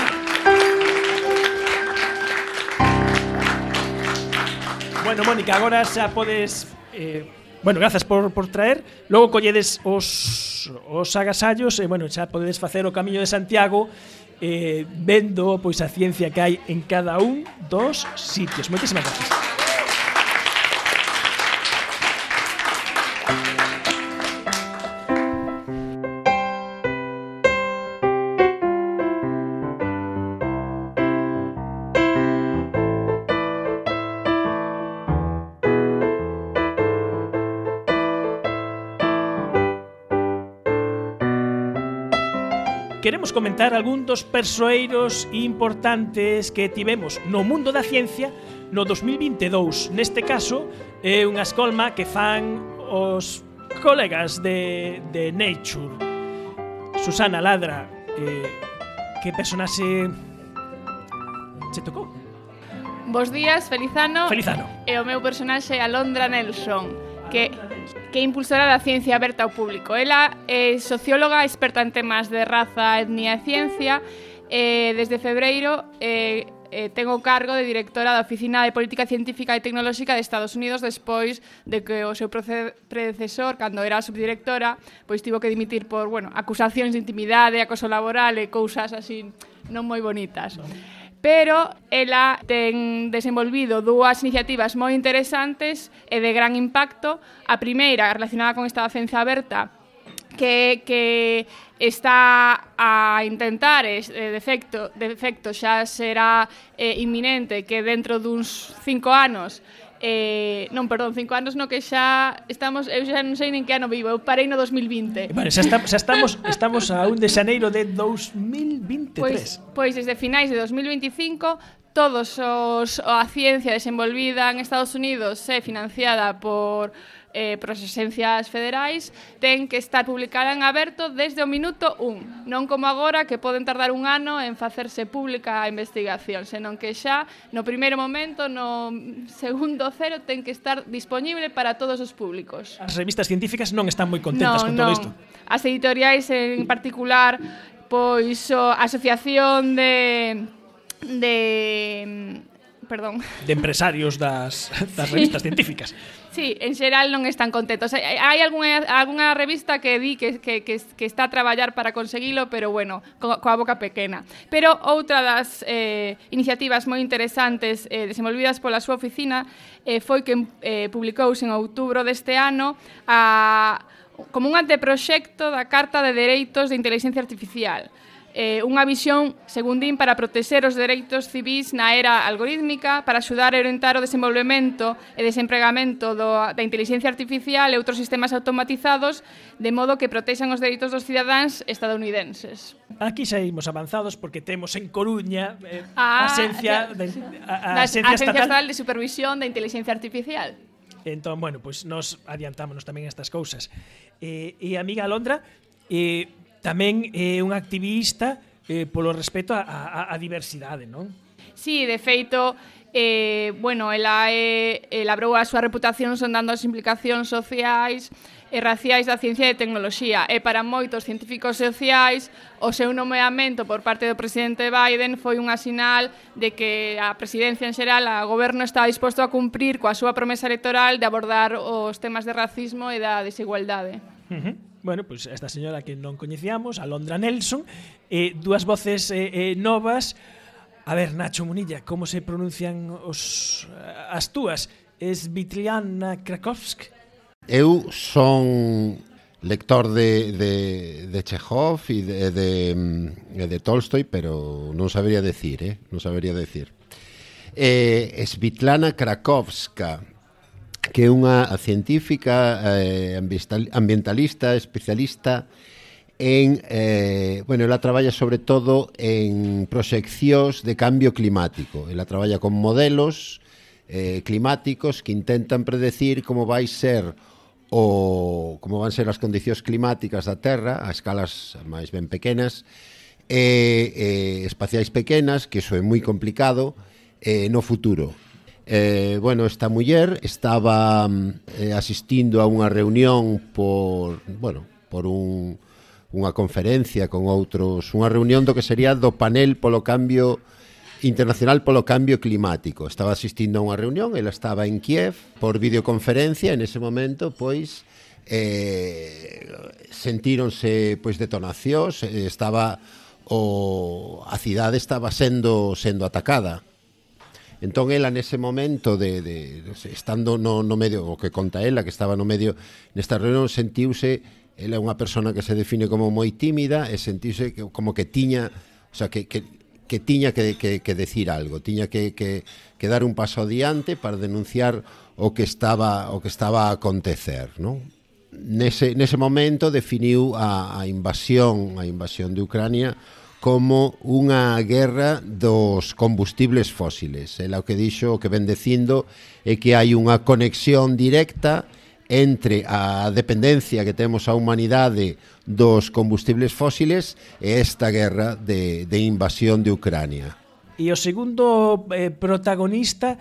Bueno, Mónica, agora xa podes eh, Bueno, grazas por, por traer. Logo colledes os, os agasallos e, bueno, xa podedes facer o Camiño de Santiago eh, vendo pois a ciencia que hai en cada un dos sitios. Moitísimas gracias. queremos comentar algún dos persoeiros importantes que tivemos no mundo da ciencia no 2022. Neste caso, é unha escolma que fan os colegas de, de Nature. Susana Ladra, eh, que personaxe che tocou? Bos días, Felizano. Felizano. E o meu personaxe é Alondra Nelson, que que é impulsora da ciencia aberta ao público. Ela é socióloga experta en temas de raza, etnia e ciencia. Eh, desde febreiro eh, eh, ten o cargo de directora da Oficina de Política Científica e Tecnolóxica de Estados Unidos despois de que o seu predecesor, cando era subdirectora, pois tivo que dimitir por, bueno, acusacións de intimidade, acoso laboral e cousas así non moi bonitas pero ela ten desenvolvido dúas iniciativas moi interesantes e de gran impacto. A primeira, relacionada con esta docencia aberta, que, que está a intentar este eh, defecto, defecto xa será eh, inminente que dentro duns cinco anos Eh, non, perdón, cinco anos no que xa estamos, eu xa non sei nin que ano vivo, eu parei no 2020. E, bueno, xa, está, xa estamos, estamos a 1 de xaneiro de 2023. Pois, pois desde finais de 2025 todos os a ciencia desenvolvida en Estados Unidos é financiada por eh, pros esencias federais ten que estar publicada en aberto desde o minuto 1, non como agora que poden tardar un ano en facerse pública a investigación, senón que xa no primeiro momento, no segundo cero, ten que estar disponible para todos os públicos. As revistas científicas non están moi contentas non, con todo non. isto. As editoriais en particular, pois a Asociación de de perdón. De empresarios das, das sí. revistas científicas. Sí, en xeral non están contentos. Hai algunha, algunha revista que di que, que, que, que está a traballar para conseguilo, pero bueno, co, coa boca pequena. Pero outra das eh, iniciativas moi interesantes eh, desenvolvidas pola súa oficina eh, foi que eh, publicouse en outubro deste ano a como un anteproxecto da Carta de Dereitos de Inteligencia Artificial, eh, unha visión, segundo din, para protexer os dereitos civis na era algorítmica, para axudar a orientar o desenvolvemento e desempregamento do, da inteligencia artificial e outros sistemas automatizados, de modo que protexan os dereitos dos cidadáns estadounidenses. Aquí saímos avanzados porque temos en Coruña eh, ah, a, Asencia, de, a, a, a, Asencia, Estatal, Estatal de Supervisión da Inteligencia Artificial. Entón, bueno, pois pues nos adiantámonos tamén a estas cousas. Eh, e amiga Alondra, eh, tamén eh, é unha activista eh, polo respeto á, a, a diversidade, non? Sí, de feito, eh, bueno, ela eh, elabrou a súa reputación sondando as implicacións sociais e raciais da ciencia e tecnoloxía e para moitos científicos sociais o seu nomeamento por parte do presidente Biden foi unha sinal de que a presidencia en xeral, a goberno está disposto a cumprir coa súa promesa electoral de abordar os temas de racismo e da desigualdade. Uh -huh bueno, pois pues, esta señora que non coñecíamos, Alondra Nelson, eh, dúas voces eh, eh, novas. A ver, Nacho Munilla, como se pronuncian os, as túas? Es Vitriana Krakowsk? Eu son lector de, de, de Chekhov e de, de, mm, de Tolstoy, pero non sabería decir, eh? non sabería decir. Eh, Svetlana Krakowska que é unha científica eh, ambientalista, especialista en eh, bueno, ela traballa sobre todo en proxeccións de cambio climático. Ela traballa con modelos eh, climáticos que intentan predecir como vai ser o como van ser as condicións climáticas da Terra a escalas máis ben pequenas e eh, eh, espaciais pequenas, que iso é moi complicado eh, no futuro Eh, bueno, esta muller estaba mm, eh, asistindo a unha reunión por, bueno, por un, unha conferencia con outros, unha reunión do que sería do panel polo cambio internacional polo cambio climático. Estaba asistindo a unha reunión, ela estaba en Kiev por videoconferencia, en ese momento, pois, eh, sentíronse pois detonacións, eh, estaba o a cidade estaba sendo sendo atacada Entón ela nese momento de, de estando no, no medio, o que conta ela que estaba no medio nesta reunión sentiuse ela é unha persona que se define como moi tímida e sentiuse que, como que tiña, o sea, que, que que tiña que, que, que decir algo, tiña que, que, que dar un paso adiante para denunciar o que estaba o que estaba a acontecer, non? Nese, nese momento definiu a, a invasión a invasión de Ucrania como unha guerra dos combustibles fósiles. Ela o que dixo, o que ven dicindo, é que hai unha conexión directa entre a dependencia que temos a humanidade dos combustibles fósiles e esta guerra de, de invasión de Ucrania. E o segundo eh, protagonista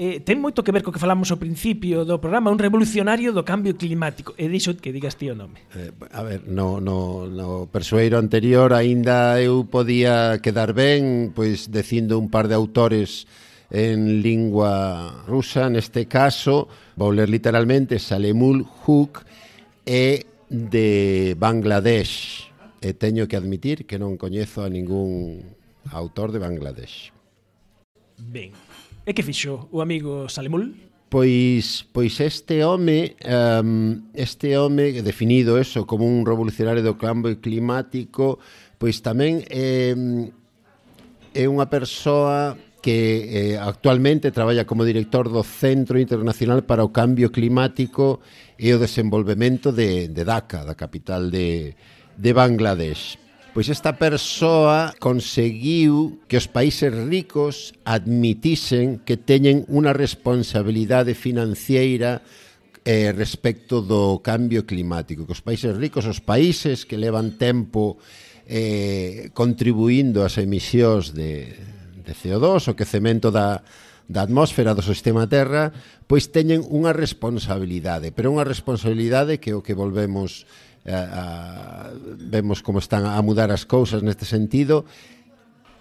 eh, ten moito que ver co que falamos ao principio do programa, un revolucionario do cambio climático. E dixo que digas ti o nome. Eh, a ver, no, no, no persoeiro anterior aínda eu podía quedar ben pois dicindo un par de autores en lingua rusa, neste caso, vou ler literalmente Salemul Huk é de Bangladesh. E teño que admitir que non coñezo a ningún autor de Bangladesh. Ben, E que fixo o amigo Salemul? Pois, pois este home um, este home definido eso como un revolucionario do cambio climático pois tamén é, é unha persoa que eh, actualmente traballa como director do Centro Internacional para o Cambio Climático e o Desenvolvemento de, de Dhaka, da capital de, de Bangladesh. Pois esta persoa conseguiu que os países ricos admitisen que teñen unha responsabilidade financiera eh, respecto do cambio climático, que os países ricos, os países que levan tempo eh, contribuindo ás emisións de, de CO2, o quecemento da, da atmósfera do sistema Terra, pois teñen unha responsabilidade, pero unha responsabilidade que o que volvemos eh, a, vemos como están a mudar as cousas neste sentido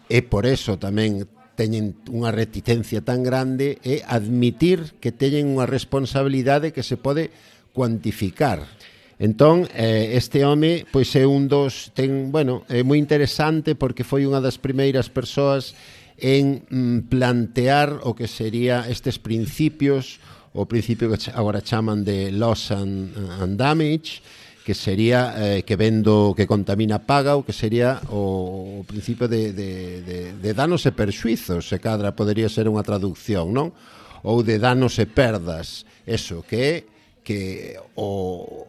e por eso tamén teñen unha reticencia tan grande e admitir que teñen unha responsabilidade que se pode cuantificar. Entón, eh, este home pois é un dos ten, bueno, é moi interesante porque foi unha das primeiras persoas en mm, plantear o que sería estes principios, o principio que agora chaman de loss and, eh, and damage, que sería eh, que vendo que contamina paga o que sería o, o principio de, de, de, de danos e perxuizos, se cadra podería ser unha traducción, non? Ou de danos e perdas, eso, que que o,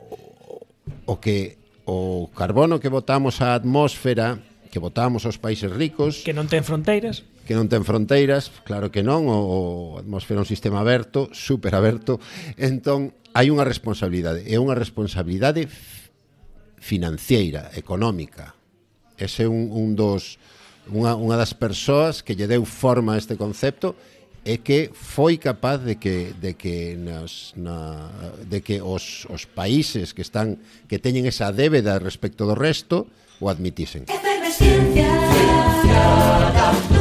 o que o carbono que botamos á atmósfera que votamos aos países ricos que non ten fronteiras que non ten fronteiras, claro que non, o, o atmósfera é un sistema aberto, super aberto, entón hai unha responsabilidade, é unha responsabilidade financiera, económica. Ese é un, un dos unha, unha das persoas que lle deu forma a este concepto é que foi capaz de que de que nas, na, de que os, os países que están que teñen esa débeda respecto do resto o admitisen. Efervesciencia. desgraciada, tu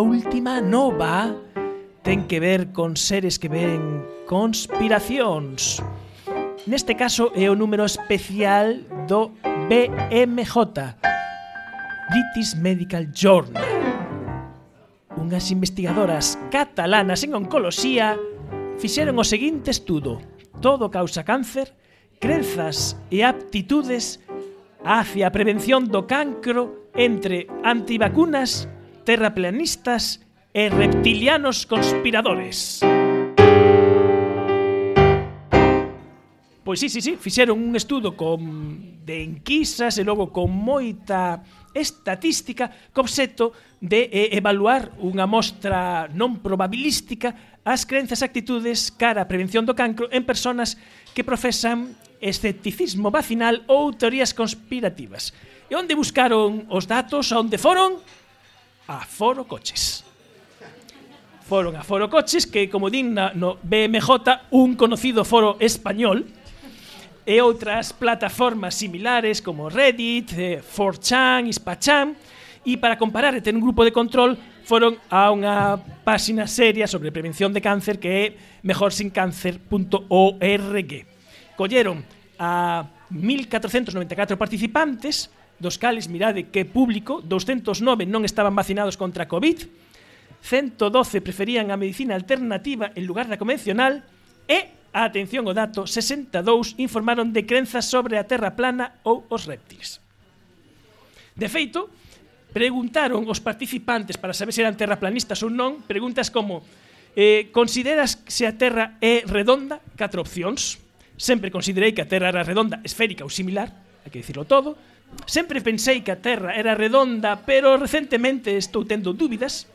La última nova ten que ver con seres que ven conspiracións. Neste caso é o número especial do BMJ, British Medical Journal. Unhas investigadoras catalanas en oncoloxía fixeron o seguinte estudo. Todo causa cáncer, crenzas e aptitudes hacia a prevención do cancro entre antivacunas, terraplanistas e reptilianos conspiradores. Pois sí, sí, sí, fixeron un estudo con de enquisas e logo con moita estatística co obxecto de eh, evaluar unha mostra non probabilística as crenzas e actitudes cara a prevención do cancro en persoas que profesan escepticismo vacinal ou teorías conspirativas. E onde buscaron os datos? A onde foron? A Foro Coches. Foron a Foro Coches, que como din na, no BMJ, un conocido foro español, e outras plataformas similares como Reddit, eh, 4chan, Ispachan, e para comparar e ter un grupo de control foron a unha páxina seria sobre prevención de cáncer que é mejorsincancer.org. Colleron a 1494 participantes, dos cales mirade que público, 209 non estaban vacinados contra COVID, 112 preferían a medicina alternativa en lugar da convencional e atención o dato, 62 informaron de crenzas sobre a Terra plana ou os reptiles. De feito, preguntaron os participantes para saber se eran terraplanistas ou non, preguntas como eh, consideras se a Terra é redonda? Catro opcións. Sempre considerei que a Terra era redonda, esférica ou similar, hai que dicirlo todo. Sempre pensei que a Terra era redonda, pero recentemente estou tendo dúbidas.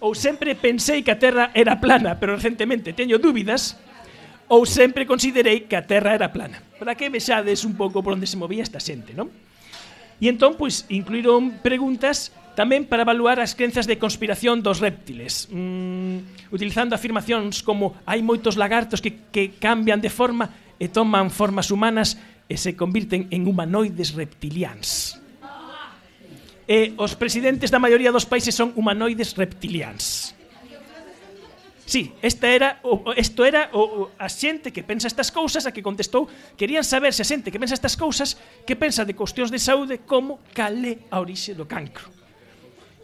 Ou sempre pensei que a Terra era plana, pero recentemente teño dúbidas ou sempre considerei que a Terra era plana. Para que vexades un pouco por onde se movía esta xente, non? E entón, pois, incluíron preguntas tamén para evaluar as crenzas de conspiración dos réptiles, mm, utilizando afirmacións como hai moitos lagartos que, que cambian de forma e toman formas humanas e se convirten en humanoides reptilians. E os presidentes da maioría dos países son humanoides reptilians. Sí, esta era o, isto era o, o, a xente que pensa estas cousas a que contestou querían saber se a xente que pensa estas cousas que pensa de cuestións de saúde como calé a orixe do cancro.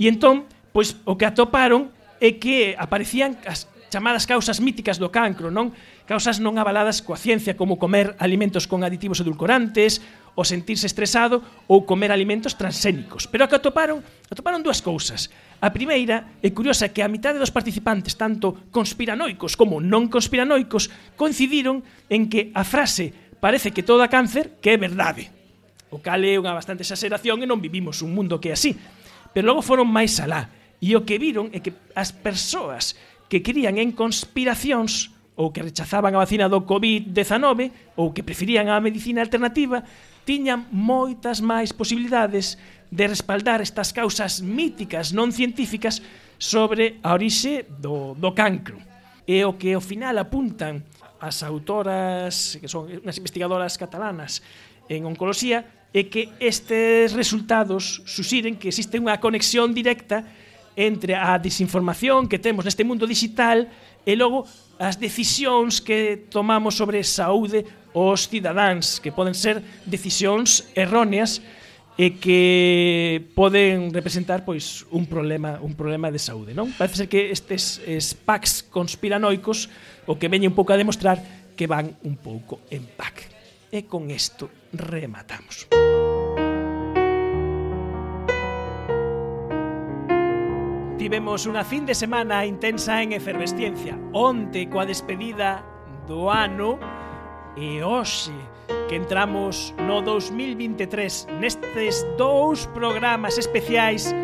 E entón, pois o que atoparon é que aparecían as chamadas causas míticas do cancro, non? Causas non avaladas coa ciencia como comer alimentos con aditivos edulcorantes o sentirse estresado ou comer alimentos transxénicos. Pero a que atoparon, atoparon dúas cousas. A primeira é curiosa que a mitade dos participantes, tanto conspiranoicos como non conspiranoicos, coincidiron en que a frase parece que todo a cáncer que é verdade. O cal é unha bastante exageración e non vivimos un mundo que é así. Pero logo foron máis alá. E o que viron é que as persoas que crían en conspiracións ou que rechazaban a vacina do COVID-19 ou que preferían a medicina alternativa tiñan moitas máis posibilidades de respaldar estas causas míticas non científicas sobre a orixe do, do cancro. E o que ao final apuntan as autoras, que son unhas investigadoras catalanas en oncoloxía, é que estes resultados suxiren que existe unha conexión directa entre a desinformación que temos neste mundo digital e logo as decisións que tomamos sobre saúde os cidadáns, que poden ser decisións erróneas e que poden representar pois un problema, un problema de saúde, non? Parece ser que estes es, packs conspiranoicos o que veñe un pouco a demostrar que van un pouco en pack. E con isto rematamos. Tivemos unha fin de semana intensa en efervesciencia. Onte coa despedida do ano E hoxe que entramos no 2023 nestes dous programas especiais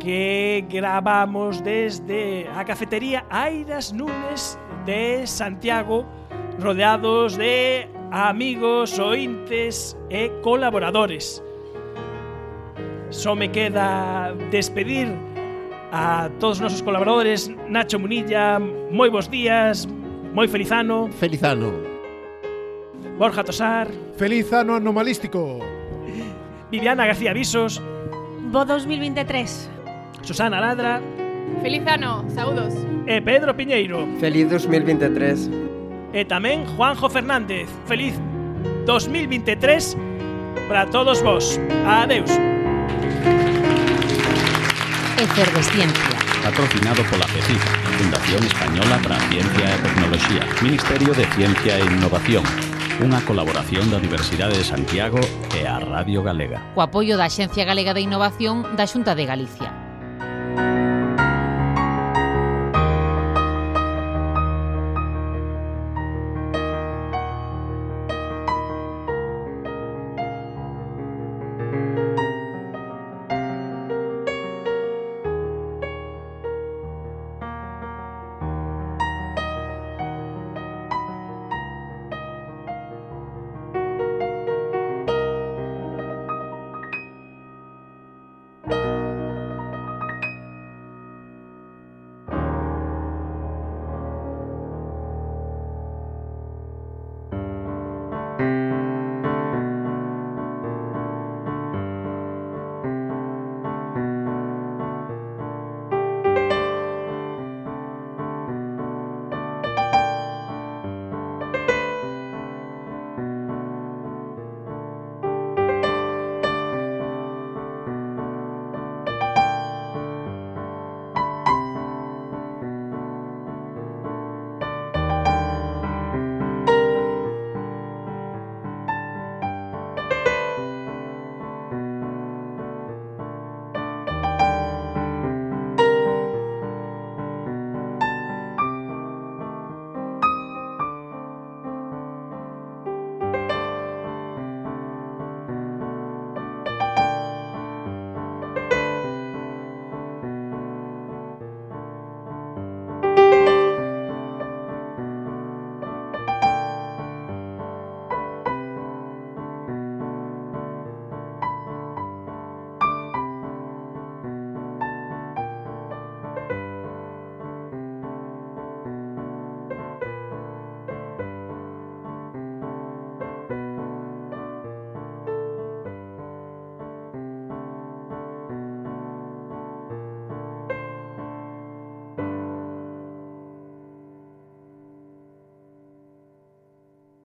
que gravamos desde a cafetería Airas Nunes de Santiago rodeados de amigos, ointes e colaboradores. Só me queda despedir a todos os nosos colaboradores Nacho Munilla, moi bons días, moi feliz ano. Feliz ano. Borja Tosar Feliz ano anomalístico Viviana García Visos Bo 2023 Susana Ladra Feliz ano, saúdos. E Pedro Piñeiro. Feliz 2023. E tamén Juanjo Fernández. Feliz 2023 para todos vos. Adeus. Efervesciencia. Patrocinado pola FECIF, Fundación Española para a Ciencia e Tecnoloxía, Ministerio de Ciencia e Innovación, Unha colaboración da Universidade de Santiago e a Radio Galega. Co apoio da Axencia Galega de Innovación da Xunta de Galicia.